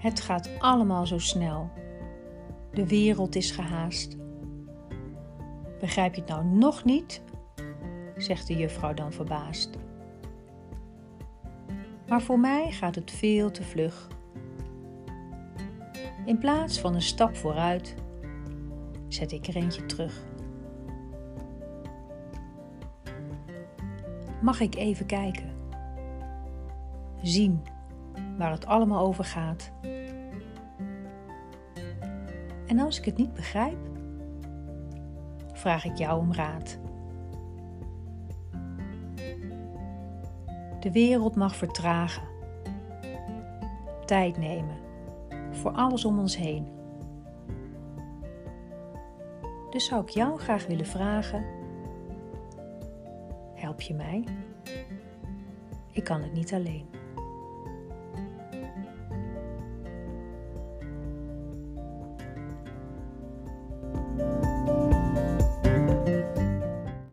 Het gaat allemaal zo snel. De wereld is gehaast. Begrijp je het nou nog niet? zegt de juffrouw dan verbaasd. Maar voor mij gaat het veel te vlug. In plaats van een stap vooruit, zet ik er eentje terug. Mag ik even kijken? Zien waar het allemaal over gaat. En als ik het niet begrijp, vraag ik jou om raad. De wereld mag vertragen, tijd nemen voor alles om ons heen. Dus zou ik jou graag willen vragen: help je mij? Ik kan het niet alleen.